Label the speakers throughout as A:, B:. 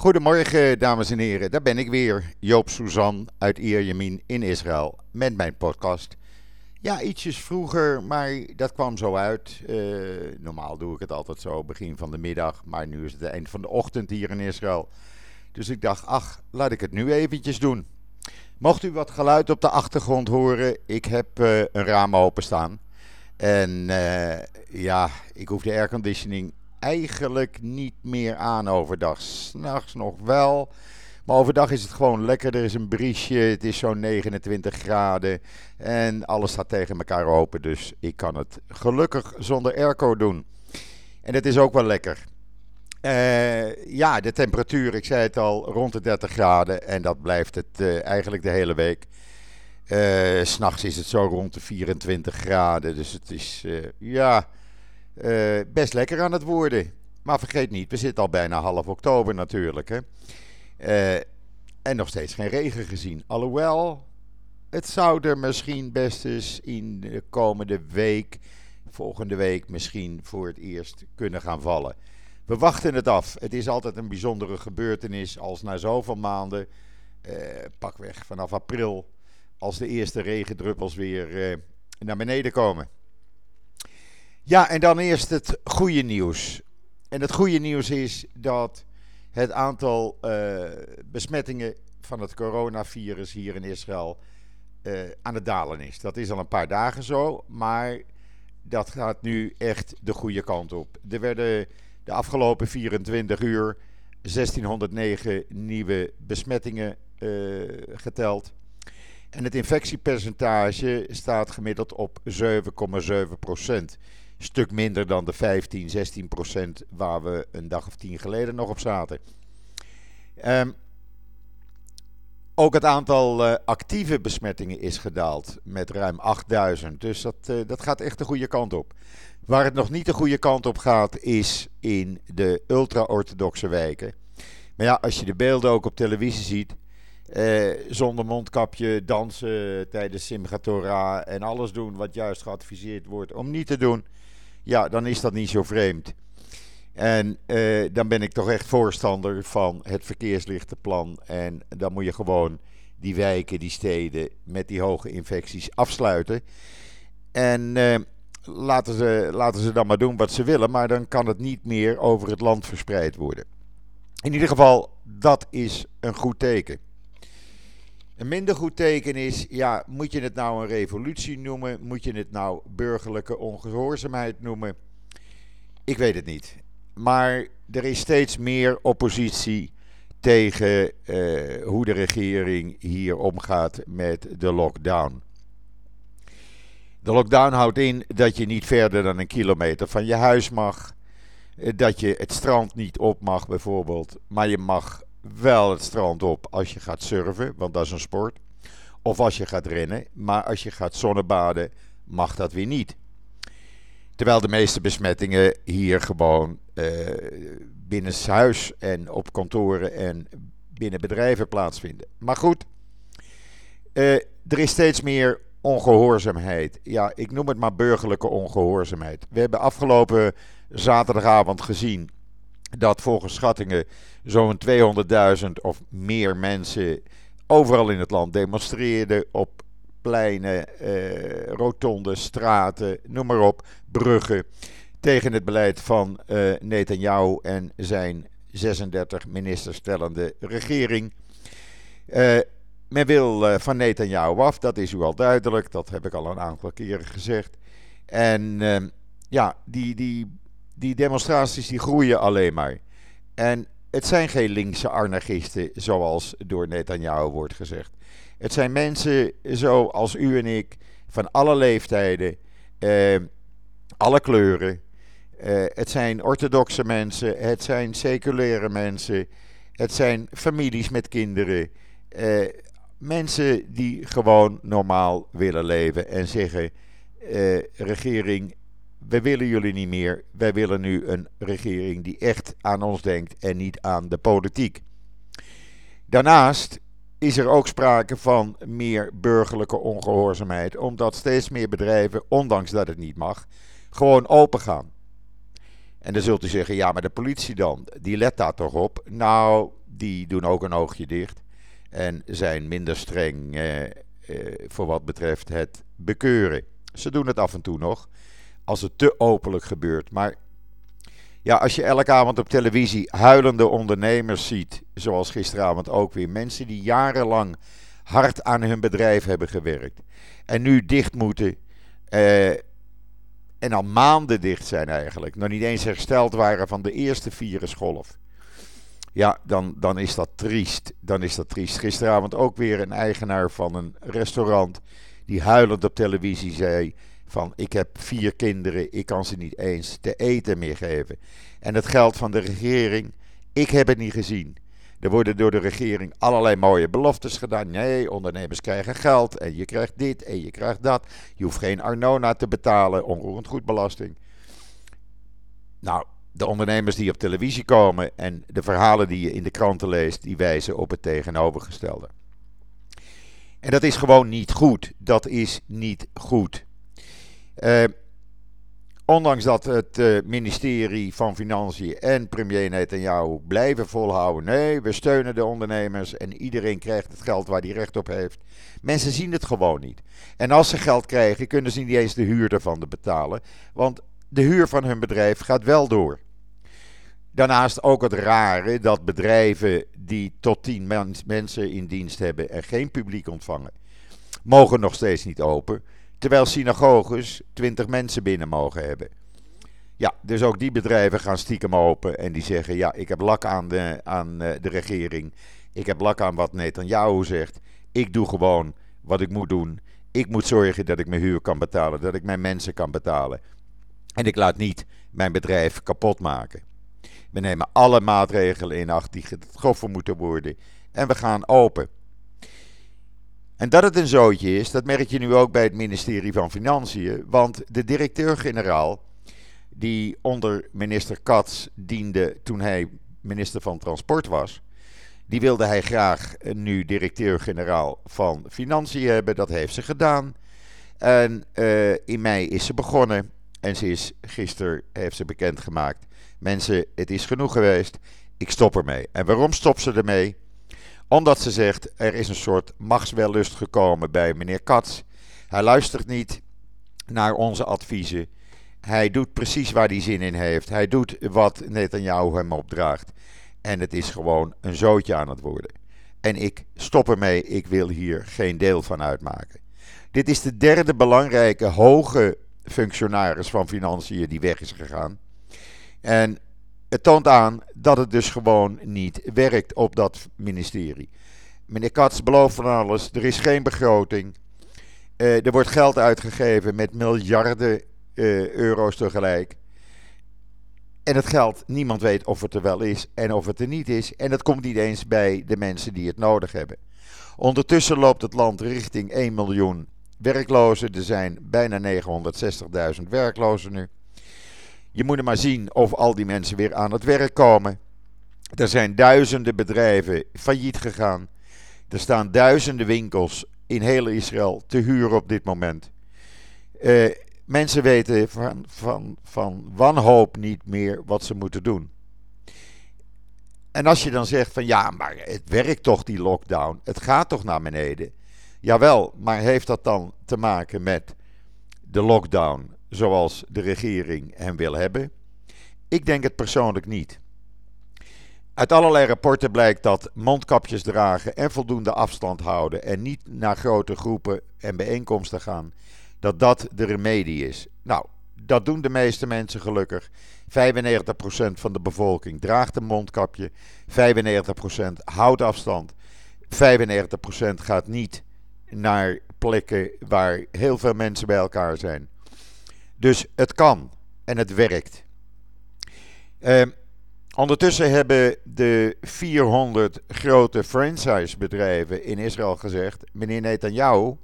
A: Goedemorgen, dames en heren. Daar ben ik weer, Joop Suzan uit Ierjemien in Israël, met mijn podcast. Ja, ietsjes vroeger, maar dat kwam zo uit. Eh, normaal doe ik het altijd zo, begin van de middag, maar nu is het eind van de ochtend hier in Israël. Dus ik dacht, ach, laat ik het nu eventjes doen. Mocht u wat geluid op de achtergrond horen, ik heb uh, een raam openstaan. En uh, ja, ik hoef de airconditioning eigenlijk niet meer aan overdag. S'nachts nog wel. Maar overdag is het gewoon lekker. Er is een briesje. Het is zo'n 29 graden. En alles staat tegen elkaar open. Dus ik kan het gelukkig zonder airco doen. En het is ook wel lekker. Uh, ja, de temperatuur, ik zei het al, rond de 30 graden. En dat blijft het uh, eigenlijk de hele week. Uh, S'nachts is het zo rond de 24 graden. Dus het is, ja, uh, best lekker aan het worden. Maar vergeet niet, we zitten al bijna half oktober natuurlijk. Hè? Uh, en nog steeds geen regen gezien. Alhoewel, het zou er misschien best eens in de komende week, volgende week misschien voor het eerst kunnen gaan vallen. We wachten het af. Het is altijd een bijzondere gebeurtenis als na zoveel maanden, uh, pakweg vanaf april, als de eerste regendruppels weer naar beneden komen. Ja, en dan eerst het goede nieuws. En het goede nieuws is dat het aantal uh, besmettingen van het coronavirus hier in Israël uh, aan het dalen is. Dat is al een paar dagen zo, maar dat gaat nu echt de goede kant op. Er werden de afgelopen 24 uur 1609 nieuwe besmettingen uh, geteld. En het infectiepercentage staat gemiddeld op 7,7 procent stuk minder dan de 15, 16 procent waar we een dag of tien geleden nog op zaten. Um, ook het aantal uh, actieve besmettingen is gedaald met ruim 8000. Dus dat, uh, dat gaat echt de goede kant op. Waar het nog niet de goede kant op gaat, is in de ultra-orthodoxe wijken. Maar ja, als je de beelden ook op televisie ziet. Uh, zonder mondkapje, dansen tijdens Simchat Torah en alles doen wat juist geadviseerd wordt om niet te doen ja, dan is dat niet zo vreemd. En uh, dan ben ik toch echt voorstander van het verkeerslichtenplan. En dan moet je gewoon die wijken, die steden met die hoge infecties afsluiten. En uh, laten, ze, laten ze dan maar doen wat ze willen, maar dan kan het niet meer over het land verspreid worden. In ieder geval, dat is een goed teken. Een minder goed teken is, ja, moet je het nou een revolutie noemen? Moet je het nou burgerlijke ongehoorzaamheid noemen? Ik weet het niet. Maar er is steeds meer oppositie tegen uh, hoe de regering hier omgaat met de lockdown. De lockdown houdt in dat je niet verder dan een kilometer van je huis mag. Eh, dat je het strand niet op mag, bijvoorbeeld. Maar je mag wel het strand op als je gaat surfen, want dat is een sport. Of als je gaat rennen, maar als je gaat zonnebaden, mag dat weer niet. Terwijl de meeste besmettingen hier gewoon uh, binnen huis en op kantoren en binnen bedrijven plaatsvinden. Maar goed, uh, er is steeds meer ongehoorzaamheid. Ja, ik noem het maar burgerlijke ongehoorzaamheid. We hebben afgelopen zaterdagavond gezien dat volgens schattingen zo'n 200.000 of meer mensen overal in het land demonstreerden op pleinen, eh, rotondes, straten, noem maar op, bruggen. Tegen het beleid van uh, Netanyahu en zijn 36 ministers stellende regering. Uh, men wil uh, van Netanyahu af, dat is u al duidelijk, dat heb ik al een aantal keren gezegd. En uh, ja, die, die die demonstraties die groeien alleen maar. En het zijn geen linkse anarchisten, zoals door Netanyahu wordt gezegd. Het zijn mensen zoals u en ik, van alle leeftijden, eh, alle kleuren. Eh, het zijn orthodoxe mensen, het zijn seculaire mensen, het zijn families met kinderen. Eh, mensen die gewoon normaal willen leven en zeggen: eh, regering, we willen jullie niet meer. Wij willen nu een regering die echt aan ons denkt en niet aan de politiek. Daarnaast is er ook sprake van meer burgerlijke ongehoorzaamheid, omdat steeds meer bedrijven, ondanks dat het niet mag, gewoon open gaan. En dan zult u zeggen, ja, maar de politie dan, die let daar toch op? Nou, die doen ook een oogje dicht. En zijn minder streng eh, eh, voor wat betreft het bekeuren. Ze doen het af en toe nog, als het te openlijk gebeurt. Maar ja, als je elke avond op televisie huilende ondernemers ziet, zoals gisteravond ook weer, mensen die jarenlang hard aan hun bedrijf hebben gewerkt en nu dicht moeten. Eh, en al maanden dicht zijn eigenlijk. Nog niet eens hersteld waren van de eerste virusgolf. Ja, dan, dan is dat triest. Dan is dat triest. Gisteravond ook weer een eigenaar van een restaurant. die huilend op televisie zei: van ik heb vier kinderen, ik kan ze niet eens te eten meer geven. En het geld van de regering, ik heb het niet gezien. Er worden door de regering allerlei mooie beloftes gedaan. Nee, ondernemers krijgen geld en je krijgt dit en je krijgt dat. Je hoeft geen Arnona te betalen, onroerend goedbelasting. Nou, de ondernemers die op televisie komen en de verhalen die je in de kranten leest, die wijzen op het tegenovergestelde. En dat is gewoon niet goed. Dat is niet goed. Uh, ondanks dat het uh, ministerie van Financiën en premier Netanyahu blijven volhouden. Nee, we steunen de ondernemers en iedereen krijgt het geld waar hij recht op heeft. Mensen zien het gewoon niet. En als ze geld krijgen, kunnen ze niet eens de huur ervan betalen. Want de huur van hun bedrijf gaat wel door. Daarnaast ook het rare dat bedrijven die tot tien mensen in dienst hebben en geen publiek ontvangen, mogen nog steeds niet open. Terwijl synagoges 20 mensen binnen mogen hebben. Ja, dus ook die bedrijven gaan stiekem open en die zeggen: Ja, ik heb lak aan de, aan eh, de regering. Ik heb lak aan wat Netanyahu zegt. Ik doe gewoon wat ik moet doen. Ik moet zorgen dat ik mijn huur kan betalen, dat ik mijn mensen kan betalen. En ik laat niet mijn bedrijf kapot maken. We nemen alle maatregelen in acht die getroffen moeten worden. En we gaan open. En dat het een zootje is, dat merk je nu ook bij het ministerie van Financiën. Want de directeur-generaal, die onder minister Katz diende toen hij minister van Transport was, die wilde hij graag nu directeur-generaal van Financiën hebben. Dat heeft ze gedaan. En uh, in mei is ze begonnen. En ze is gisteren heeft ze bekendgemaakt. Mensen, het is genoeg geweest. Ik stop ermee. En waarom stopt ze ermee? Omdat ze zegt, er is een soort machtswellust gekomen bij meneer Katz. Hij luistert niet naar onze adviezen. Hij doet precies waar hij zin in heeft. Hij doet wat Netanyahu hem opdraagt. En het is gewoon een zootje aan het worden. En ik stop ermee, ik wil hier geen deel van uitmaken. Dit is de derde belangrijke hoge functionaris van financiën die weg is gegaan. En het toont aan dat het dus gewoon niet werkt op dat ministerie. Meneer Katz belooft van alles, er is geen begroting. Uh, er wordt geld uitgegeven met miljarden uh, euro's tegelijk. En het geld, niemand weet of het er wel is en of het er niet is. En dat komt niet eens bij de mensen die het nodig hebben. Ondertussen loopt het land richting 1 miljoen werklozen. Er zijn bijna 960.000 werklozen nu. Je moet er maar zien of al die mensen weer aan het werk komen. Er zijn duizenden bedrijven failliet gegaan. Er staan duizenden winkels in heel Israël te huren op dit moment. Uh, mensen weten van, van, van wanhoop niet meer wat ze moeten doen. En als je dan zegt van ja, maar het werkt toch die lockdown, het gaat toch naar beneden. Jawel, maar heeft dat dan te maken met de lockdown zoals de regering hem wil hebben? Ik denk het persoonlijk niet. Uit allerlei rapporten blijkt dat mondkapjes dragen en voldoende afstand houden en niet naar grote groepen en bijeenkomsten gaan, dat dat de remedie is. Nou, dat doen de meeste mensen gelukkig. 95% van de bevolking draagt een mondkapje, 95% houdt afstand, 95% gaat niet naar plekken waar heel veel mensen bij elkaar zijn. Dus het kan en het werkt. Uh, ondertussen hebben de 400 grote franchisebedrijven in Israël gezegd: meneer Netanyahu,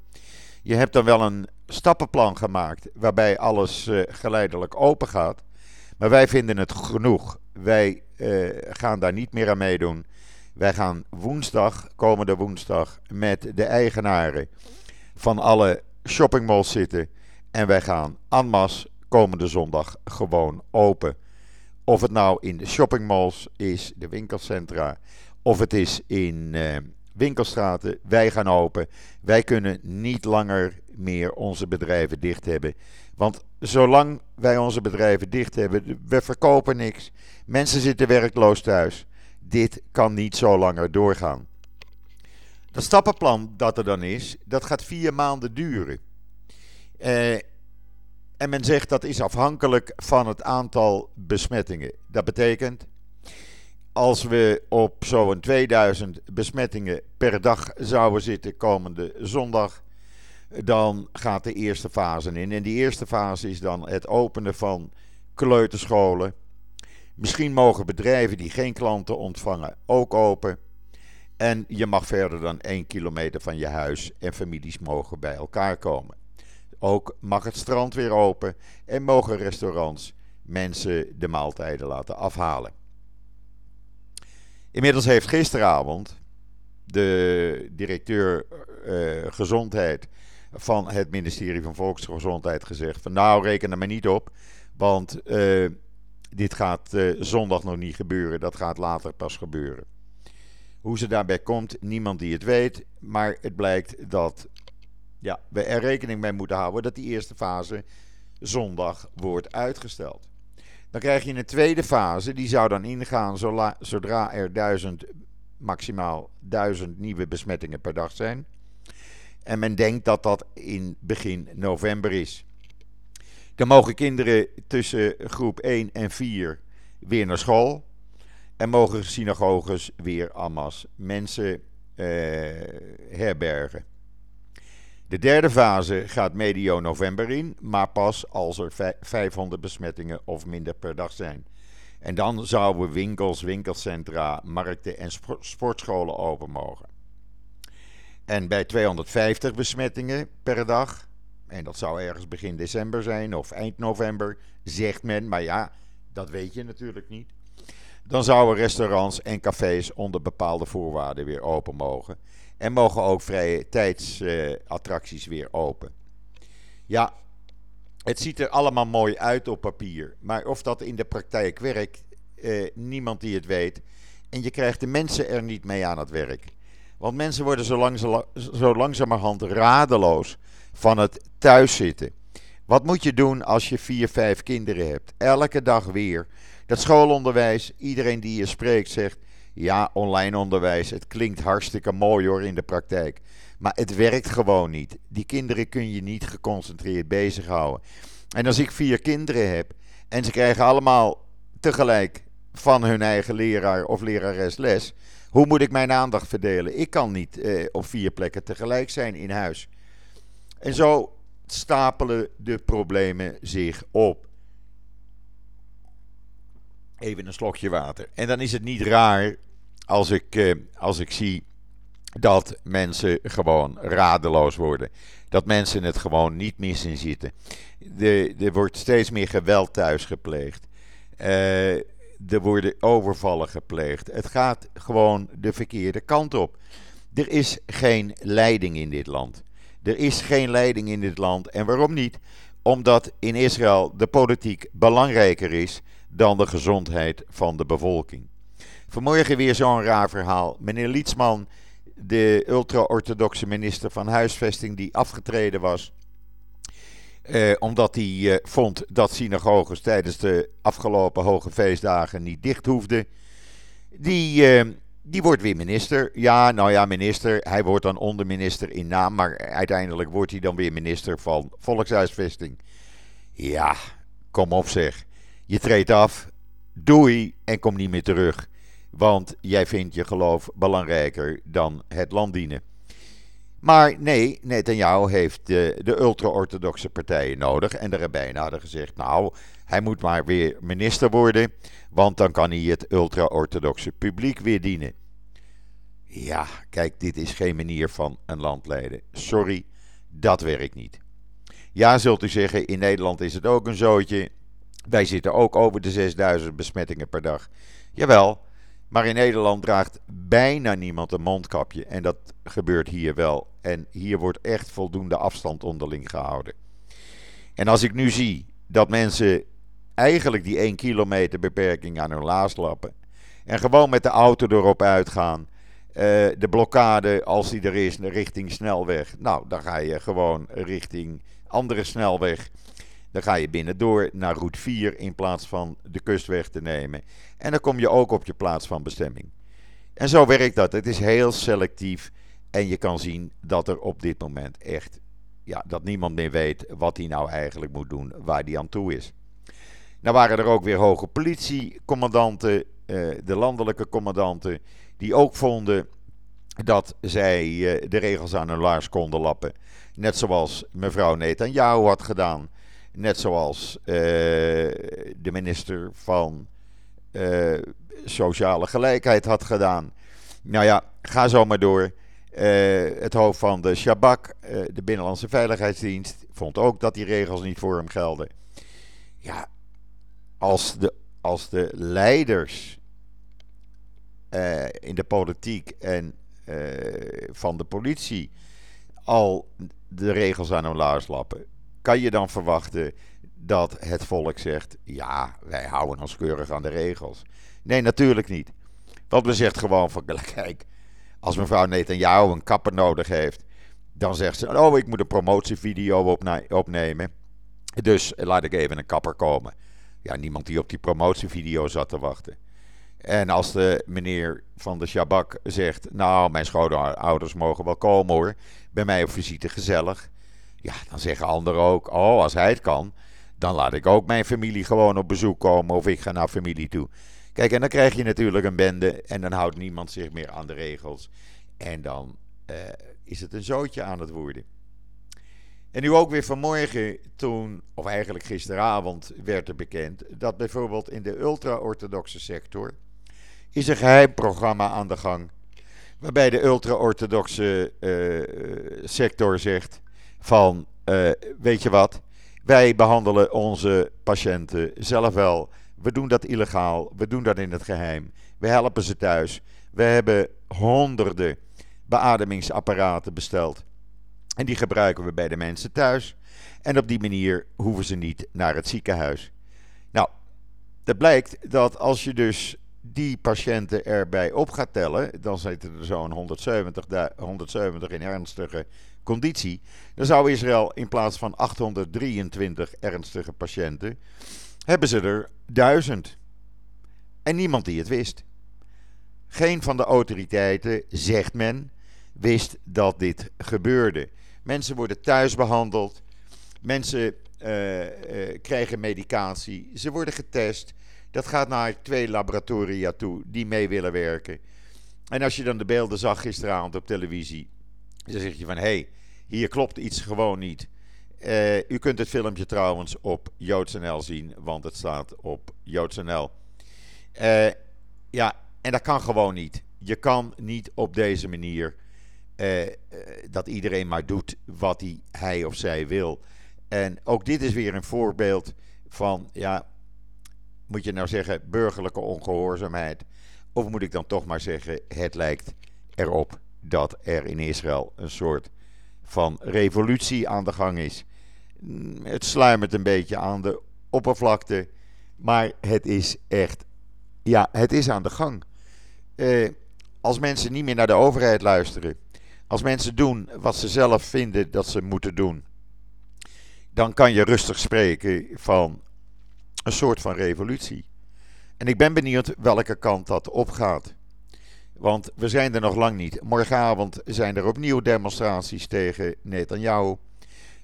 A: je hebt dan wel een stappenplan gemaakt waarbij alles uh, geleidelijk open gaat. Maar wij vinden het genoeg. Wij uh, gaan daar niet meer aan meedoen. Wij gaan woensdag, komende woensdag, met de eigenaren van alle shoppingmalls zitten. En wij gaan en komende zondag gewoon open. Of het nou in de shoppingmalls is, de winkelcentra, of het is in uh, winkelstraten. Wij gaan open. Wij kunnen niet langer meer onze bedrijven dicht hebben. Want zolang wij onze bedrijven dicht hebben, we verkopen niks. Mensen zitten werkloos thuis. Dit kan niet zo langer doorgaan. Dat stappenplan dat er dan is, dat gaat vier maanden duren. Uh, en men zegt dat is afhankelijk van het aantal besmettingen. Dat betekent, als we op zo'n 2000 besmettingen per dag zouden zitten komende zondag, dan gaat de eerste fase in. En die eerste fase is dan het openen van kleuterscholen. Misschien mogen bedrijven die geen klanten ontvangen ook open. En je mag verder dan één kilometer van je huis en families mogen bij elkaar komen. Ook mag het strand weer open en mogen restaurants mensen de maaltijden laten afhalen. Inmiddels heeft gisteravond de directeur uh, gezondheid van het ministerie van Volksgezondheid gezegd van nou reken er maar niet op, want uh, dit gaat uh, zondag nog niet gebeuren, dat gaat later pas gebeuren. Hoe ze daarbij komt, niemand die het weet, maar het blijkt dat ja, we er rekening mee moeten houden dat die eerste fase zondag wordt uitgesteld. Dan krijg je een tweede fase, die zou dan ingaan zodra er duizend, maximaal duizend nieuwe besmettingen per dag zijn. En men denkt dat dat in begin november is. Dan mogen kinderen tussen groep 1 en 4 weer naar school. En mogen synagoges weer amas mensen eh, herbergen. De derde fase gaat medio november in, maar pas als er 500 besmettingen of minder per dag zijn. En dan zouden winkels, winkelcentra, markten en sportscholen open mogen. En bij 250 besmettingen per dag, en dat zou ergens begin december zijn of eind november, zegt men, maar ja, dat weet je natuurlijk niet. Dan zouden restaurants en cafés onder bepaalde voorwaarden weer open mogen. En mogen ook vrije tijdsattracties weer open. Ja, het ziet er allemaal mooi uit op papier. Maar of dat in de praktijk werkt, eh, niemand die het weet. En je krijgt de mensen er niet mee aan het werk. Want mensen worden zo, lang, zo langzamerhand radeloos van het thuiszitten. Wat moet je doen als je vier, vijf kinderen hebt? Elke dag weer. Dat schoolonderwijs, iedereen die je spreekt zegt... Ja, online onderwijs, het klinkt hartstikke mooi hoor in de praktijk. Maar het werkt gewoon niet. Die kinderen kun je niet geconcentreerd bezighouden. En als ik vier kinderen heb en ze krijgen allemaal tegelijk van hun eigen leraar of lerares les. Hoe moet ik mijn aandacht verdelen? Ik kan niet eh, op vier plekken tegelijk zijn in huis. En zo stapelen de problemen zich op. Even een slokje water. En dan is het niet raar als ik, eh, als ik zie dat mensen gewoon radeloos worden. Dat mensen het gewoon niet meer zien zitten. er wordt steeds meer geweld thuis gepleegd. Uh, er worden overvallen gepleegd. Het gaat gewoon de verkeerde kant op. Er is geen leiding in dit land. Er is geen leiding in dit land. En waarom niet? Omdat in Israël de politiek belangrijker is dan de gezondheid van de bevolking. Vanmorgen weer zo'n raar verhaal. Meneer Lietsman, de ultra-orthodoxe minister van Huisvesting, die afgetreden was. Eh, omdat hij eh, vond dat synagoges tijdens de afgelopen hoge feestdagen niet dicht hoefden. Die, eh, die wordt weer minister. Ja, nou ja, minister. Hij wordt dan onderminister in naam. Maar uiteindelijk wordt hij dan weer minister van Volkshuisvesting. Ja, kom op zeg. Je treedt af. Doei en kom niet meer terug. Want jij vindt je geloof belangrijker dan het land dienen. Maar nee, Netanyahu heeft de, de ultra-orthodoxe partijen nodig. En de rabbijnen hadden gezegd, nou, hij moet maar weer minister worden. Want dan kan hij het ultra-orthodoxe publiek weer dienen. Ja, kijk, dit is geen manier van een land leiden. Sorry, dat werkt niet. Ja, zult u zeggen, in Nederland is het ook een zootje. Wij zitten ook over de 6000 besmettingen per dag. Jawel, maar in Nederland draagt bijna niemand een mondkapje. En dat gebeurt hier wel. En hier wordt echt voldoende afstand onderling gehouden. En als ik nu zie dat mensen eigenlijk die 1 kilometer beperking aan hun laars lappen. En gewoon met de auto erop uitgaan. Uh, de blokkade, als die er is, richting snelweg. Nou, dan ga je gewoon richting andere snelweg. Dan ga je binnendoor naar route 4 in plaats van de kustweg te nemen. En dan kom je ook op je plaats van bestemming. En zo werkt dat. Het is heel selectief. En je kan zien dat er op dit moment echt, ja, dat niemand meer weet wat hij nou eigenlijk moet doen, waar hij aan toe is. Nou waren er ook weer hoge politiecommandanten, eh, de landelijke commandanten, die ook vonden dat zij eh, de regels aan hun laars konden lappen. Net zoals mevrouw Netanyahu had gedaan. Net zoals eh, de minister van uh, Sociale Gelijkheid had gedaan. Nou ja, ga zo maar door. Uh, het hoofd van de Shabak, de Binnenlandse Veiligheidsdienst, vond ook dat die regels niet voor hem gelden. Ja, als de, als de leiders in de politiek en van de politie al de regels aan hun laars lappen, kan je dan verwachten dat het volk zegt: ja, wij houden ons keurig aan de regels? Nee, natuurlijk niet. Want men zegt gewoon van: kijk, als mevrouw Netanyahu een kapper nodig heeft, dan zegt ze: oh, ik moet een promotievideo opnemen. Dus laat ik even een kapper komen. Ja, niemand die op die promotievideo zat te wachten. En als de meneer van de Shabak zegt: Nou, mijn schoonouders mogen wel komen hoor. Bij mij op visite gezellig. Ja, dan zeggen anderen ook: Oh, als hij het kan, dan laat ik ook mijn familie gewoon op bezoek komen. Of ik ga naar familie toe. Kijk, en dan krijg je natuurlijk een bende. En dan houdt niemand zich meer aan de regels. En dan uh, is het een zootje aan het worden. En nu ook weer vanmorgen, toen, of eigenlijk gisteravond, werd er bekend dat bijvoorbeeld in de ultra-orthodoxe sector is een geheim programma aan de gang. Waarbij de ultra-orthodoxe uh, sector zegt van, uh, weet je wat, wij behandelen onze patiënten zelf wel. We doen dat illegaal, we doen dat in het geheim. We helpen ze thuis. We hebben honderden beademingsapparaten besteld. En die gebruiken we bij de mensen thuis. En op die manier hoeven ze niet naar het ziekenhuis. Nou, het blijkt dat als je dus die patiënten erbij op gaat tellen, dan zitten er zo'n 170, 170 in ernstige conditie. Dan zou Israël in plaats van 823 ernstige patiënten, hebben ze er 1000. En niemand die het wist. Geen van de autoriteiten, zegt men, wist dat dit gebeurde. Mensen worden thuis behandeld. Mensen uh, uh, krijgen medicatie. Ze worden getest. Dat gaat naar twee laboratoria toe die mee willen werken. En als je dan de beelden zag gisteravond op televisie, dan zeg je van hé, hey, hier klopt iets gewoon niet. Uh, u kunt het filmpje trouwens op JoodsNL zien, want het staat op JoodsNL. Uh, ja, en dat kan gewoon niet. Je kan niet op deze manier uh, dat iedereen maar doet wat hij, hij of zij wil. En ook dit is weer een voorbeeld van, ja, moet je nou zeggen burgerlijke ongehoorzaamheid? Of moet ik dan toch maar zeggen, het lijkt erop dat er in Israël een soort van revolutie aan de gang is. Het sluimert een beetje aan de oppervlakte, maar het is echt, ja, het is aan de gang. Eh, als mensen niet meer naar de overheid luisteren, als mensen doen wat ze zelf vinden dat ze moeten doen, dan kan je rustig spreken van een soort van revolutie. En ik ben benieuwd welke kant dat opgaat. Want we zijn er nog lang niet. Morgenavond zijn er opnieuw demonstraties tegen Netanyahu.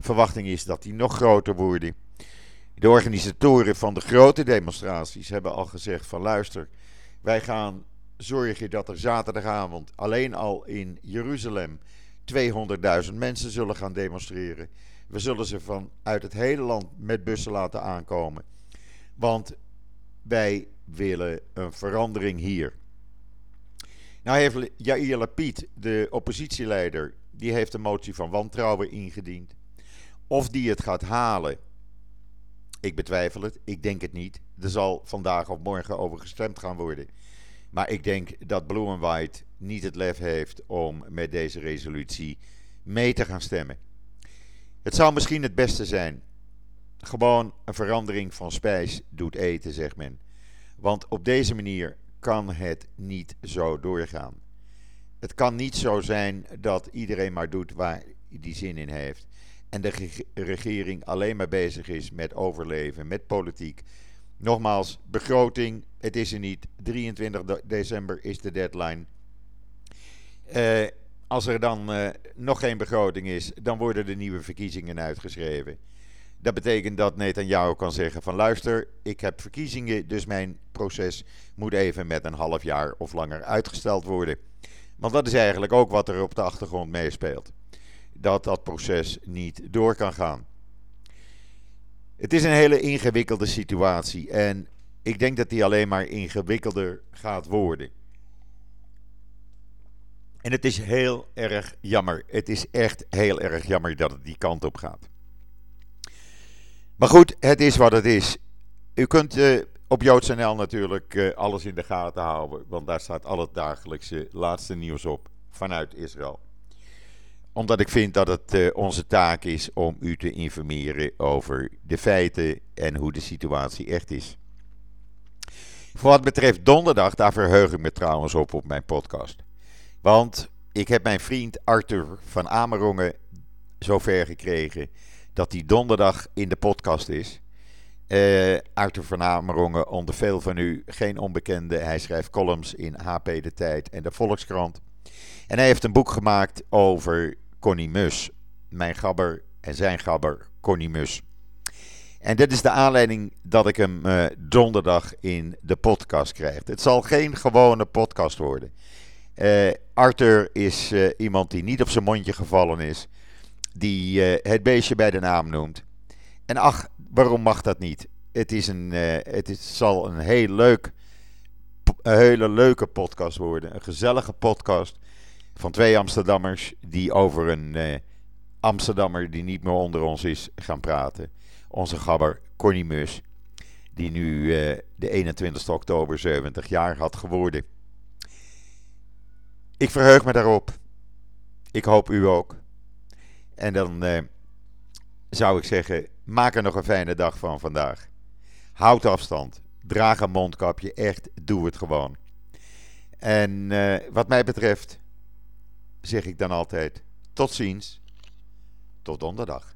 A: Verwachting is dat die nog groter worden. De organisatoren van de grote demonstraties hebben al gezegd van luister, wij gaan zorgen dat er zaterdagavond alleen al in Jeruzalem 200.000 mensen zullen gaan demonstreren. We zullen ze vanuit het hele land met bussen laten aankomen. Want wij willen een verandering hier. Nou heeft Jair Lapid, de oppositieleider, die heeft een motie van wantrouwen ingediend. Of die het gaat halen, ik betwijfel het. Ik denk het niet. Er zal vandaag of morgen over gestemd gaan worden. Maar ik denk dat White niet het lef heeft om met deze resolutie mee te gaan stemmen. Het zou misschien het beste zijn gewoon een verandering van spijs doet eten, zegt men. Want op deze manier kan het niet zo doorgaan. Het kan niet zo zijn dat iedereen maar doet waar hij zin in heeft. En de regering alleen maar bezig is met overleven, met politiek. Nogmaals, begroting, het is er niet. 23 december is de deadline. Uh, als er dan uh, nog geen begroting is, dan worden de nieuwe verkiezingen uitgeschreven. Dat betekent dat Netanyahu kan zeggen van luister, ik heb verkiezingen, dus mijn proces moet even met een half jaar of langer uitgesteld worden. Want dat is eigenlijk ook wat er op de achtergrond meespeelt. Dat dat proces niet door kan gaan. Het is een hele ingewikkelde situatie en ik denk dat die alleen maar ingewikkelder gaat worden. En het is heel erg jammer. Het is echt heel erg jammer dat het die kant op gaat. Maar goed, het is wat het is. U kunt uh, op JoodsNL natuurlijk uh, alles in de gaten houden, want daar staat al het dagelijkse laatste nieuws op vanuit Israël. Omdat ik vind dat het uh, onze taak is om u te informeren over de feiten en hoe de situatie echt is. Voor wat betreft donderdag, daar verheug ik me trouwens op op mijn podcast. Want ik heb mijn vriend Arthur van Amerongen zover gekregen dat hij donderdag in de podcast is. Uh, Arthur van Amerongen, onder veel van u geen onbekende. Hij schrijft columns in HP De Tijd en de Volkskrant. En hij heeft een boek gemaakt over Connie Mus. Mijn gabber en zijn gabber Connie Mus. En dit is de aanleiding dat ik hem uh, donderdag in de podcast krijg. Het zal geen gewone podcast worden. Uh, Arthur is iemand die niet op zijn mondje gevallen is. Die uh, het beestje bij de naam noemt. En ach, waarom mag dat niet? Het, is een, het is, zal een heel leuk, een hele leuke podcast worden. Een gezellige podcast van twee Amsterdammers die over een Amsterdammer die niet meer onder ons is gaan praten. Onze gabber Connie Mus, die nu de 21 oktober 70 jaar had geworden. Ik verheug me daarop. Ik hoop u ook. En dan eh, zou ik zeggen, maak er nog een fijne dag van vandaag. Houd afstand. Draag een mondkapje. Echt, doe het gewoon. En eh, wat mij betreft zeg ik dan altijd tot ziens. Tot donderdag.